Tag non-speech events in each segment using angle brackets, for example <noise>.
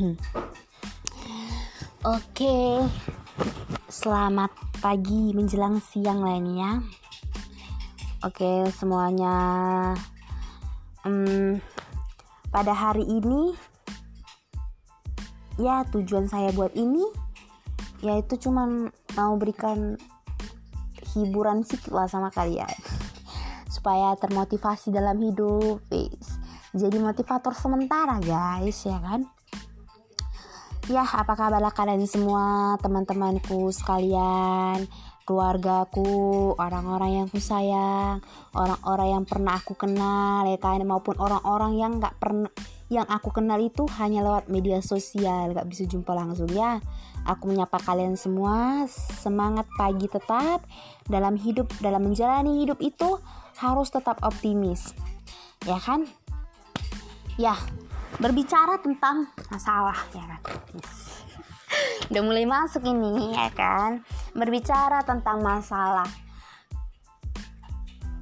<clears throat> Oke, selamat pagi menjelang siang lah ini ya. Oke, semuanya. Hmm, pada hari ini, ya tujuan saya buat ini, yaitu cuman mau berikan hiburan sedikit lah sama kalian, <laughs> supaya termotivasi dalam hidup. Jadi motivator sementara, guys, ya kan? Ya, apa kabar kalian semua, teman-temanku sekalian? keluargaku, orang-orang yang ku sayang, orang-orang yang pernah aku kenal ya kan maupun orang-orang yang nggak pernah yang aku kenal itu hanya lewat media sosial, nggak bisa jumpa langsung ya. Aku menyapa kalian semua, semangat pagi tetap dalam hidup, dalam menjalani hidup itu harus tetap optimis. Ya kan? Ya, berbicara tentang masalah ya kan. Udah mulai masuk ini ya kan? Berbicara tentang masalah.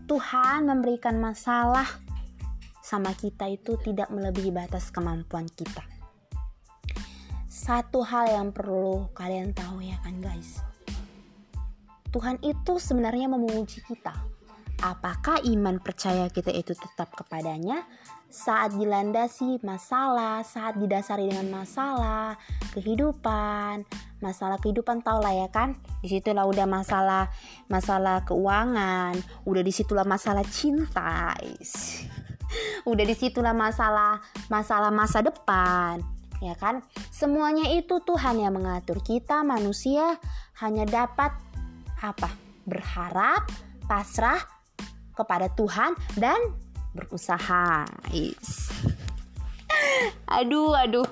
Tuhan memberikan masalah sama kita itu tidak melebihi batas kemampuan kita. Satu hal yang perlu kalian tahu ya kan guys? Tuhan itu sebenarnya menguji kita. Apakah iman percaya kita itu tetap kepadanya saat dilandasi masalah, saat didasari dengan masalah, kehidupan, masalah kehidupan tau lah ya kan? Di situlah udah masalah masalah keuangan udah di situlah masalah cinta <laughs> udah di situlah masalah masalah masa depan ya kan? Semuanya itu Tuhan yang mengatur. Kita manusia hanya dapat apa? Berharap pasrah kepada Tuhan dan berusaha is. <laughs> Aduh aduh.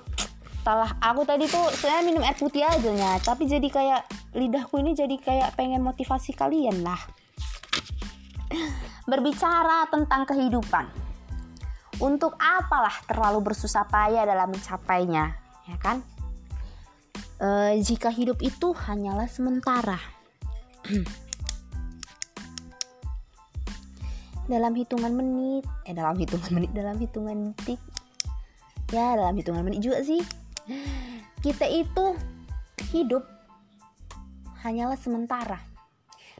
Salah. Aku tadi tuh saya minum air putih aja ya tapi jadi kayak lidahku ini jadi kayak pengen motivasi kalian lah. <sighs> Berbicara tentang kehidupan. Untuk apalah terlalu bersusah payah dalam mencapainya ya kan? E, jika hidup itu hanyalah sementara <clears throat> dalam hitungan menit. Eh dalam hitungan menit dalam hitungan detik. Ya dalam hitungan menit juga sih. Kita itu hidup hanyalah sementara.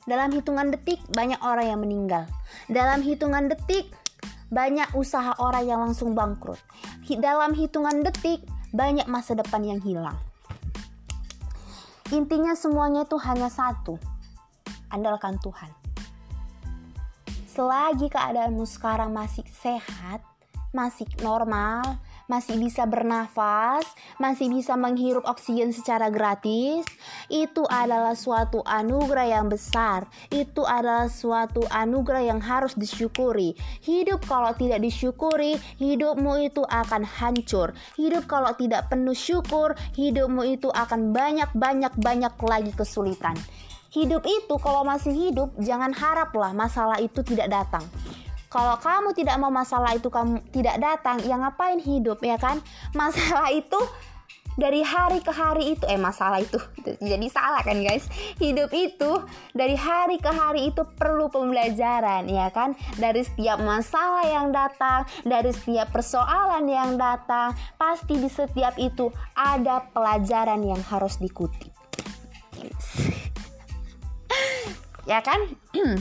Dalam hitungan detik banyak orang yang meninggal. Dalam hitungan detik banyak usaha orang yang langsung bangkrut. Dalam hitungan detik banyak masa depan yang hilang. Intinya semuanya itu hanya satu. Andalkan Tuhan selagi keadaanmu sekarang masih sehat, masih normal, masih bisa bernafas, masih bisa menghirup oksigen secara gratis, itu adalah suatu anugerah yang besar. Itu adalah suatu anugerah yang harus disyukuri. Hidup kalau tidak disyukuri, hidupmu itu akan hancur. Hidup kalau tidak penuh syukur, hidupmu itu akan banyak-banyak-banyak lagi kesulitan. Hidup itu kalau masih hidup jangan haraplah masalah itu tidak datang. Kalau kamu tidak mau masalah itu kamu tidak datang, ya ngapain hidup ya kan? <laughs> Masalah itu dari hari ke hari itu eh masalah itu jadi salah kan guys hidup itu dari hari ke hari itu perlu pembelajaran ya kan dari setiap masalah yang datang dari setiap persoalan yang datang pasti di setiap itu ada pelajaran yang harus dikutip ya kan? <clears throat>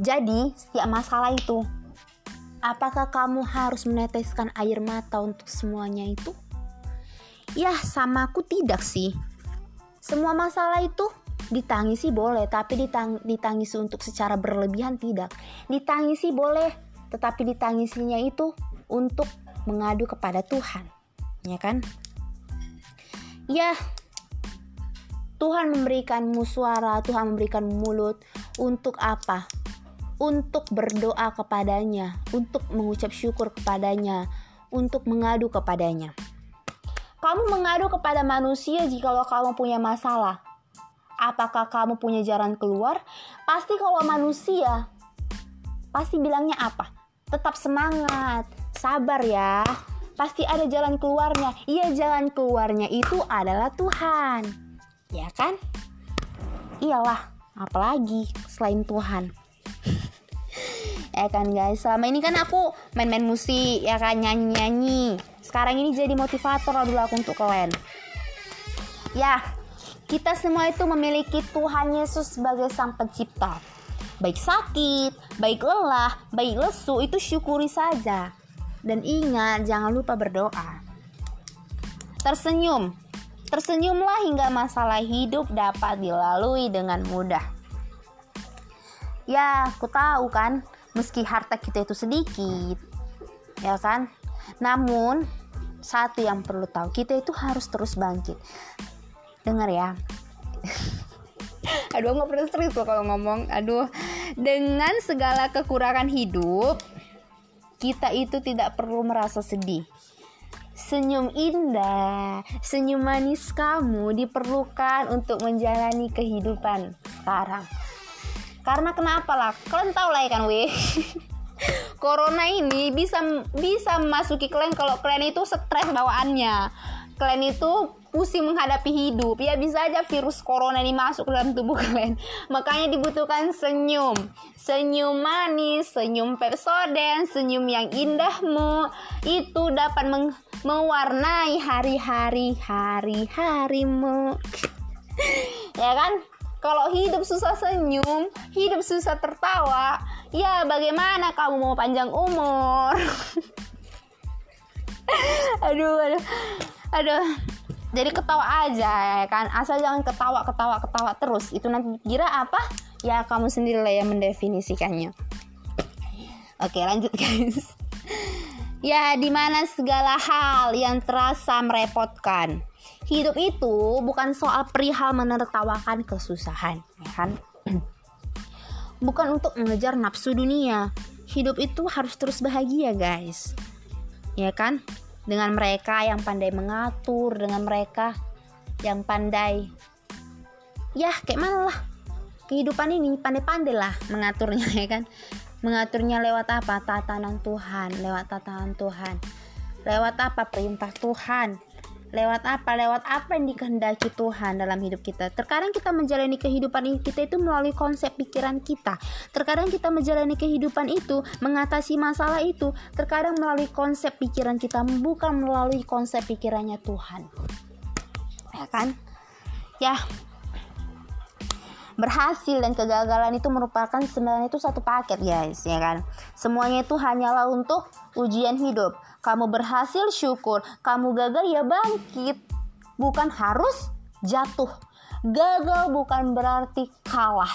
Jadi setiap masalah itu apakah kamu harus meneteskan air mata untuk semuanya itu? Ya sama aku tidak sih. Semua masalah itu ditangisi boleh tapi ditang ditangisi untuk secara berlebihan tidak. Ditangisi boleh tetapi ditangisinya itu untuk mengadu kepada Tuhan. Ya kan? Ya Tuhan memberikanmu suara, Tuhan memberikan mulut untuk apa? Untuk berdoa kepadanya, untuk mengucap syukur kepadanya, untuk mengadu kepadanya. Kamu mengadu kepada manusia jikalau kamu punya masalah. Apakah kamu punya jalan keluar? Pasti kalau manusia pasti bilangnya apa? Tetap semangat, sabar ya. Pasti ada jalan keluarnya. Iya, jalan keluarnya itu adalah Tuhan ya kan? Iyalah apalagi selain Tuhan. <laughs> Ya kan guys? Selama ini kan aku main-main musik ya kan? Nyanyi-nyanyi. Sekarang ini jadi motivator dulu aku untuk kalian. Ya kita semua itu memiliki Tuhan Yesus sebagai sang pencipta. Baik sakit baik lelah baik lesu itu syukuri saja. Dan ingat jangan lupa berdoa. Tersenyum tersenyumlah hingga masalah hidup dapat dilalui dengan mudah. Ya aku tahu kan meski harta kita itu sedikit ya kan? Namun satu yang perlu tahu kita itu harus terus bangkit. Dengar ya. <laughs> Aduh nggak pernah serius loh kalau ngomong. Aduh dengan segala kekurangan hidup kita itu tidak perlu merasa sedih Senyum indah, senyum manis kamu diperlukan untuk menjalani kehidupan sekarang. Karena kenapa lah? Kalian tahu lah ya kan, weh. <laughs> corona ini bisa bisa memasuki kalian kalau kalian itu stres bawaannya kalian itu pusing menghadapi hidup. Ya bisa aja virus corona ini masuk dalam tubuh <laughs> kalian. Makanya dibutuhkan senyum. Senyum manis senyum pepsoden senyum yang indahmu. Itu dapat meng mewarnai hari-hari hari-harimu. <laughs> Ya kan? Kalau hidup susah senyum, hidup susah tertawa, ya bagaimana kamu mau panjang umur? <laughs> aduh, aduh, aduh. Jadi ketawa aja ya kan, asal jangan ketawa, ketawa, ketawa terus. Itu nanti kira apa? Ya kamu sendiri lah yang mendefinisikannya. Oke lanjut guys. Ya di mana segala hal yang terasa merepotkan hidup itu bukan soal perihal menertawakan kesusahan, ya kan? bukan untuk mengejar nafsu dunia. Hidup itu harus terus bahagia, guys. Ya kan? Dengan mereka yang pandai mengatur, dengan mereka yang pandai ya kayak mana lah kehidupan ini pandai-pandai lah mengaturnya <laughs> ya kan? Mengaturnya lewat apa? Tatanan Tuhan lewat tatanan Tuhan lewat apa? Perintah Tuhan lewat apa? Lewat apa yang dikehendaki Tuhan dalam hidup kita? Terkadang kita menjalani kehidupan kita itu melalui konsep pikiran kita. Terkadang kita menjalani kehidupan itu mengatasi masalah itu terkadang melalui konsep pikiran kita bukan melalui konsep pikirannya Tuhan. Ya kan? Ya berhasil dan kegagalan itu merupakan sebenarnya itu satu paket guys ya kan? Semuanya itu hanyalah untuk ujian hidup. Kamu berhasil syukur. Kamu gagal ya bangkit. Bukan harus jatuh. Gagal bukan berarti kalah.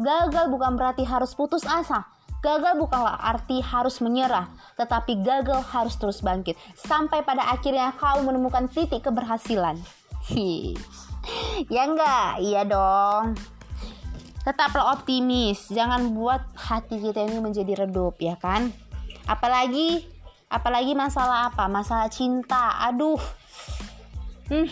Gagal bukan berarti harus putus asa. Gagal bukanlah arti harus menyerah, tetapi gagal harus terus bangkit. Sampai pada akhirnya kau menemukan titik keberhasilan. ya enggak? Iya dong. Tetaplah optimis, jangan buat hati kita ini menjadi redup ya kan? Apalagi apalagi masalah apa? Masalah cinta. Aduh. Hmm.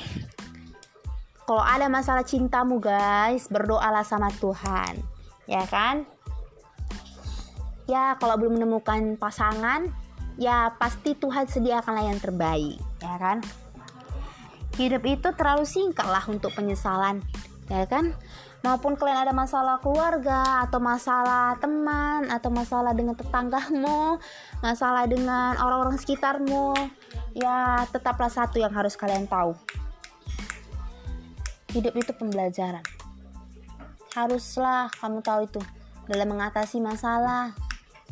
Kalau ada masalah cintamu guys, berdoalah sama Tuhan. Ya kan? Ya, kalau belum menemukan pasangan, ya pasti Tuhan sediakanlah yang terbaik, ya kan? Hidup itu terlalu singkat lah untuk penyesalan, ya kan? Maupun kalian ada masalah keluarga atau masalah teman atau masalah dengan tetanggamu, masalah dengan orang-orang sekitarmu, ya tetaplah satu yang harus kalian tahu. Hidup itu pembelajaran. Haruslah kamu tahu itu dalam mengatasi masalah,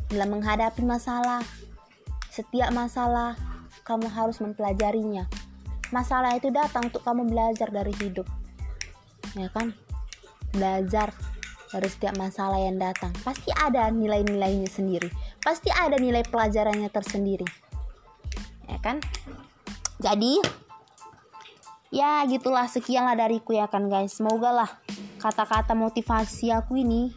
dalam menghadapi masalah. Setiap masalah kamu harus mempelajarinya. Masalah itu datang untuk kamu belajar dari hidup. Ya kan? Belajar dari setiap masalah yang datang pasti ada nilai-nilainya sendiri pasti ada nilai pelajarannya tersendiri. Ya kan? Jadi ya gitulah sekianlah dariku ya kan guys. Semoga lah kata-kata motivasi aku ini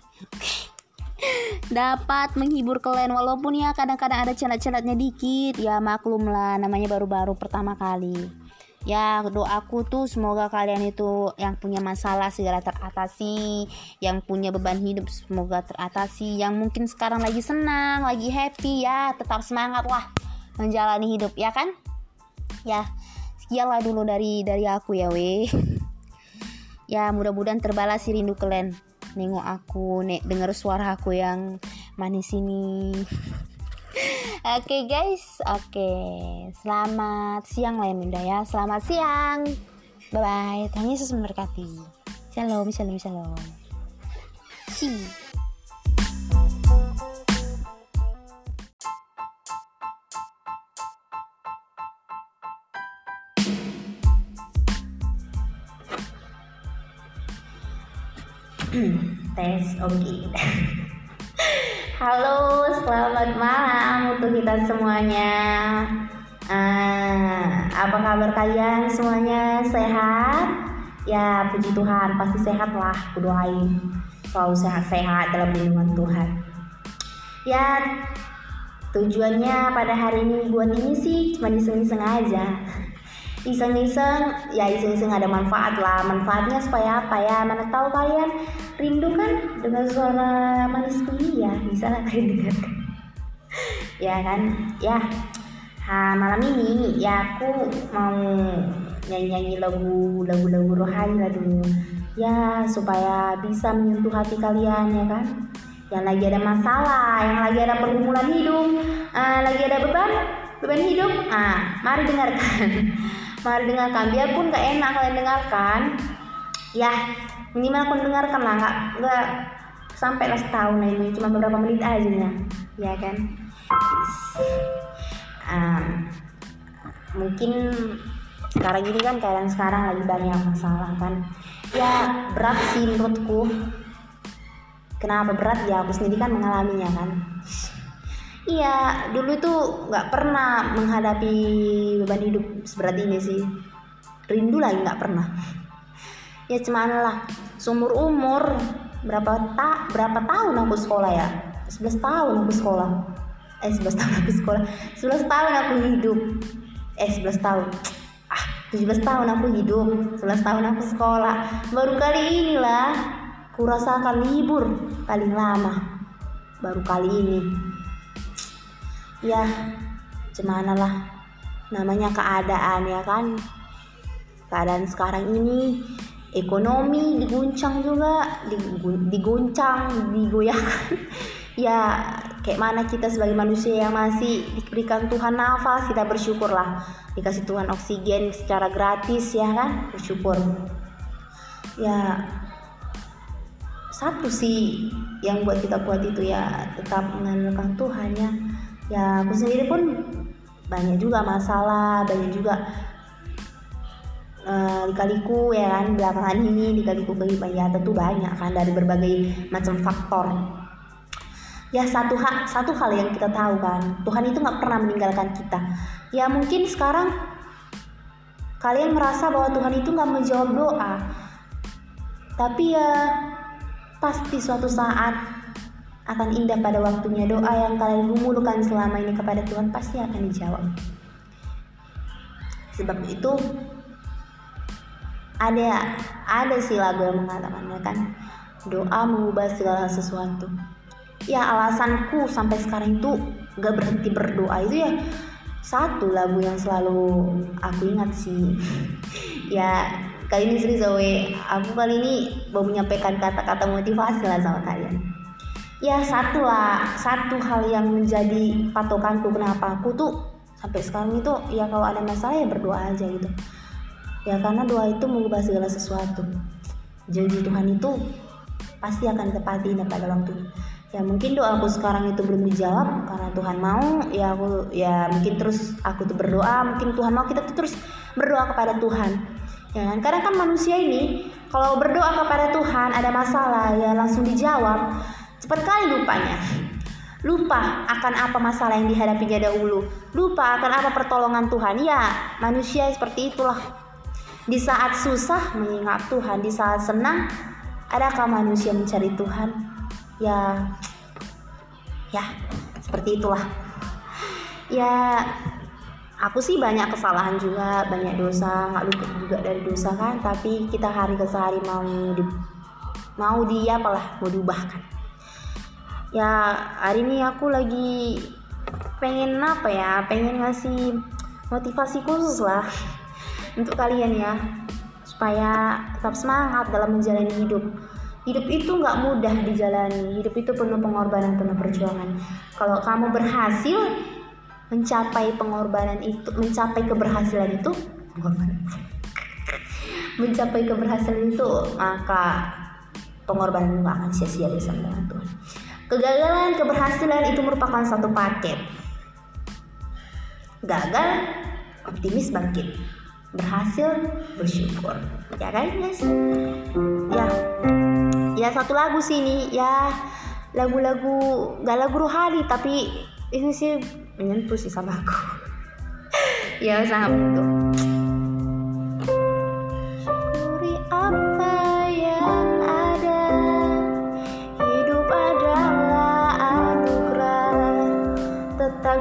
<laughs> dapat menghibur kalian. Walaupun ya kadang-kadang ada celat-celatnya dikit ya maklum lah namanya baru-baru pertama kali ya doaku tuh semoga kalian itu yang punya masalah segera teratasi yang punya beban hidup semoga teratasi yang mungkin sekarang lagi senang lagi happy ya tetap semangat lah menjalani hidup ya kan? Ya sekianlah dulu dari dari aku ya weh. <laughs> Ya mudah-mudahan terbalas si rindu kalian. Nengok aku nek dengar suara aku yang manis ini <laughs> Oke okay, guys, oke. Okay. Selamat siang lah ya ya. Selamat siang. Bye bye. Tuhan Yesus memberkati. Shalom, shalom, shalom. See. tes oke okay. <laughs> halo selamat malam untuk kita semuanya. Uh, apa kabar kalian semuanya? Sehat? Ya puji Tuhan pasti sehat lah. Aku doain selalu sehat-sehat dalam lindungan Tuhan. Ya tujuannya pada hari ini buat ini sih cuma iseng-iseng aja. Iseng-iseng ya iseng-iseng ada manfaat lah. Manfaatnya supaya apa ya? Mana tahu kalian rindu kan dengan suara manis kuliah. Bisa lah kalian dengarkan ya kan? Ya ha, malam ini ya aku mau nyanyi-nyanyi lagu lagu-lagu rohani lah dulu. Ya supaya bisa menyentuh hati kalian ya kan? Yang lagi ada masalah yang lagi ada pergumulan hidup uh, lagi ada beban beban hidup ah mari dengarkan. <laughs> Mari dengarkan biarpun gak enak kalian dengarkan. Ya minimal aku dengarkan lah nggak nggak sampai lah setahun ini cuma beberapa menit aja ya kan um, mungkin sekarang ini kan keadaan sekarang lagi banyak masalah kan. Ya berat sih menurutku. Kenapa berat? Ya aku sendiri kan mengalaminya kan. Iya dulu itu nggak pernah menghadapi beban hidup seberat ini sih. Rindu lagi nggak pernah. Ya cuman lah sumur umur berapa tak berapa tahun aku sekolah ya? 11 tahun aku sekolah eh 11 tahun aku sekolah. 11 tahun aku hidup. Eh 11 tahun. Ah 17 tahun aku hidup. 11 tahun aku sekolah. Baru kali inilah kurasakan libur paling lama. Baru kali ini. Ya gimana lah namanya keadaan ya kan? Keadaan sekarang ini ekonomi diguncang juga diguncang digoyahkan <laughs> ya kayak mana kita sebagai manusia yang masih diberikan Tuhan nafas kita bersyukurlah. Dikasih Tuhan oksigen secara gratis ya kan? Bersyukur. Ya satu sih yang buat kita kuat itu ya tetap mengandalkan Tuhan ya. Ya aku sendiri pun banyak juga masalah banyak juga uh, dikaliku ya kan? Belakangan ini dikaliku kehidupan. Ya tentu banyak kan dari berbagai macam faktor ya satu hal satu hal yang kita tahu kan Tuhan itu nggak pernah meninggalkan kita. Ya mungkin sekarang kalian merasa bahwa Tuhan itu nggak menjawab doa. Tapi ya pasti suatu saat akan indah pada waktunya. Doa yang kalian gumulkan selama ini kepada Tuhan pasti akan dijawab. Sebab itu ada ada sih lagu yang mengatakannya kan? Doa mengubah segala sesuatu ya alasanku sampai sekarang itu gak berhenti berdoa. Itu ya satu lagu yang selalu aku ingat sih. <laughs> Ya kali ini serius aku kali ini mau menyampaikan kata-kata motivasi lah sama kalian. Ya satu lah satu hal yang menjadi patokanku kenapa aku tuh sampai sekarang itu ya kalau ada masalah ya berdoa aja gitu. Ya karena doa itu mengubah segala sesuatu. Janji Tuhan itu pasti akan ditepati pada waktunya ya mungkin doa aku sekarang itu belum dijawab karena Tuhan mau ya aku ya mungkin terus aku tuh berdoa mungkin Tuhan mau kita tuh terus berdoa kepada Tuhan ya kan karena kan manusia ini kalau berdoa kepada Tuhan ada masalah ya langsung dijawab Cepat kali lupanya. Lupa akan apa masalah yang dihadapinya dahulu. Lupa akan apa pertolongan Tuhan. Ya, manusia seperti itulah. Di saat susah mengingat Tuhan, di saat senang adakah manusia mencari Tuhan? Ya, ya seperti itulah. Ya, aku sih banyak kesalahan juga, banyak dosa, nggak luput juga dari dosa kan. Tapi kita hari ke hari mau di, mau dia apalah mau diubahkan ya hari ini aku lagi pengen apa ya pengen ngasih motivasi khusus lah untuk kalian ya supaya tetap semangat dalam menjalani hidup hidup itu nggak mudah dijalani. Hidup itu penuh pengorbanan penuh perjuangan. Kalau kamu berhasil mencapai pengorbanan itu mencapai keberhasilan itu mencapai keberhasilan itu maka pengorbanan nggak akan sia-sia bersama dengan Tuhan. Kegagalan keberhasilan itu merupakan satu paket. Gagal optimis bangkit. Berhasil bersyukur. Ya kan guys ya ya satu lagu sih ini. Ya lagu-lagu gak lagu rohani tapi ini sih menyentuh sih sama aku. <laughs> Ya sangat menyentuh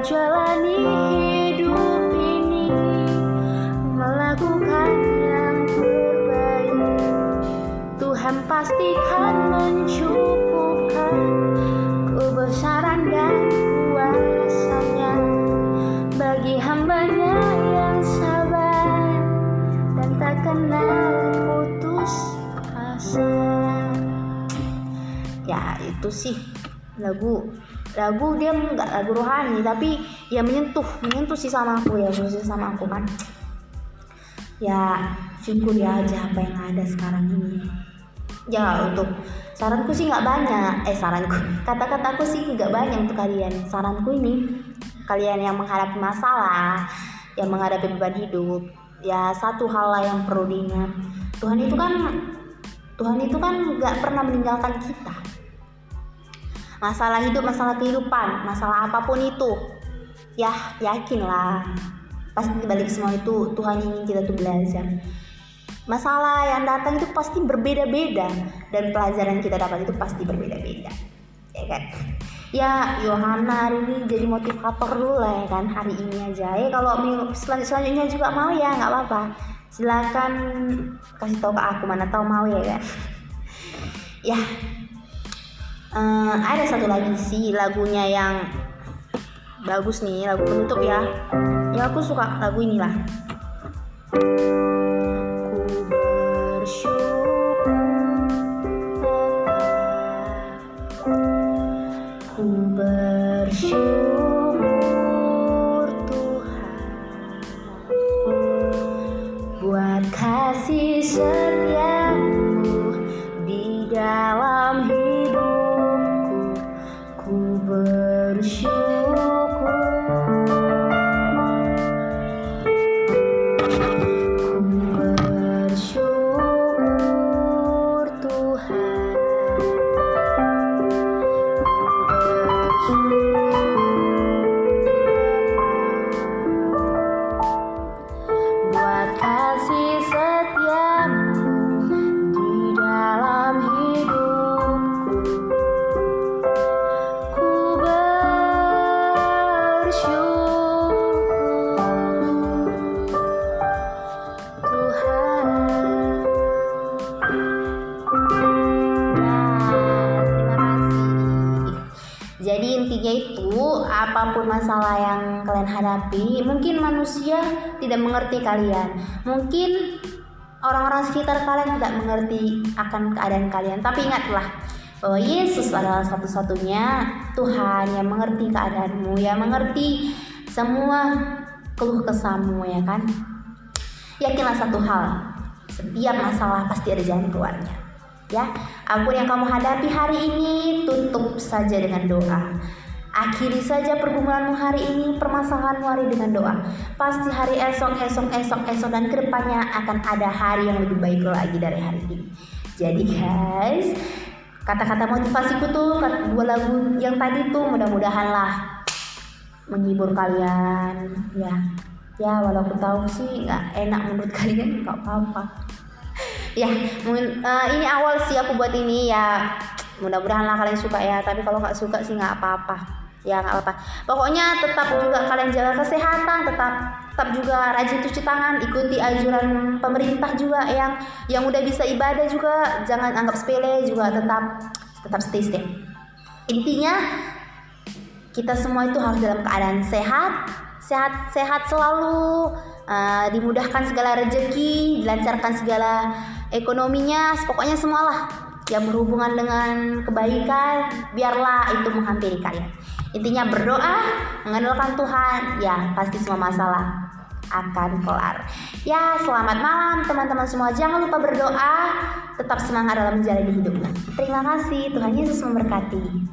jalani dan kuasanya bagi yang sabar dan tak kenal putus asa. Ya itu sih lagu lagu dia nggak lagu rohani tapi ya menyentuh menyentuh sih sama aku ya khusus sama aku kan. Ya syukur ya aja apa yang ada sekarang ini ya untuk saranku sih nggak banyak. Eh saranku kata-kataku sih nggak banyak untuk kalian. Saranku ini kalian yang menghadapi masalah yang menghadapi beban hidup ya satu hal lah yang perlu diingat. Tuhan itu kan Tuhan itu kan nggak pernah meninggalkan kita. Masalah hidup masalah kehidupan masalah apa pun itu ya yakinlah pasti dibalik semua itu Tuhan ingin kita tuh belajar masalah yang datang itu pasti berbeda-beda dan pelajaran kita dapat itu pasti berbeda-beda. Ya kan? Ya Yohana hari ini jadi motivator dulu lah ya kan hari ini aja. Ya kalau minggu selan- selanjutnya juga mau ya nggak apa-apa. Silakan kasih tahu ke aku mana tahu mau ya kan ya. Eh, ada satu lagi sih lagunya yang bagus nih lagu penutup ya. Ya aku suka lagu inilah kasih Jadi intinya itu apa pun masalah yang kalian hadapi, mungkin manusia tidak mengerti kalian. Mungkin orang-orang sekitar kalian tidak mengerti akan keadaan kalian. Tapi ingatlah bahwa Yesus adalah satu-satunya Tuhan yang mengerti keadaanmu, yang mengerti semua keluh kesahmu ya kan. Yakinlah satu hal, setiap masalah pasti ada jalan keluarnya. Ya, apa pun yang kamu hadapi hari ini, tutup saja dengan doa. Akhiri saja pergumulanmu hari ini, permasalahanmu hari dengan doa. Pasti hari esok, esok, esok, esok dan ke depannya akan ada hari yang lebih baik lagi dari hari ini. Jadi guys, kata-kata motivasiku tuh dua lagu yang tadi tuh mudah-mudahan lah menghibur kalian ya ya walau aku tahu sih nggak enak menurut <laughs> kalian nggak apa-apa ya mungkin eh, ini awal sih aku buat ini ya. Mudah-mudahan lah kalian suka ya tapi kalau nggak suka sih nggak apa-apa. Ya nggak apa-apa. Pokoknya tetap juga kalian jaga kesehatan tetap tetap juga rajin cuci tangan ikuti anjuran pemerintah juga yang yang udah bisa ibadah juga. Jangan anggap sepele juga tetap tetap stay stay. Intinya kita semua itu harus dalam keadaan sehat sehat sehat selalu. Eh, dimudahkan segala rezeki dilancarkan segala ekonominya pokoknya semualah yang berhubungan dengan kebaikan, biarlah itu menghampiri kalian. Intinya berdoa, mengandalkan Tuhan, ya pasti semua masalah akan kelar. Ya, selamat malam teman-teman semua. Jangan lupa berdoa, tetap semangat dalam menjalani hidupnya. Terima kasih, Tuhan Yesus memberkati.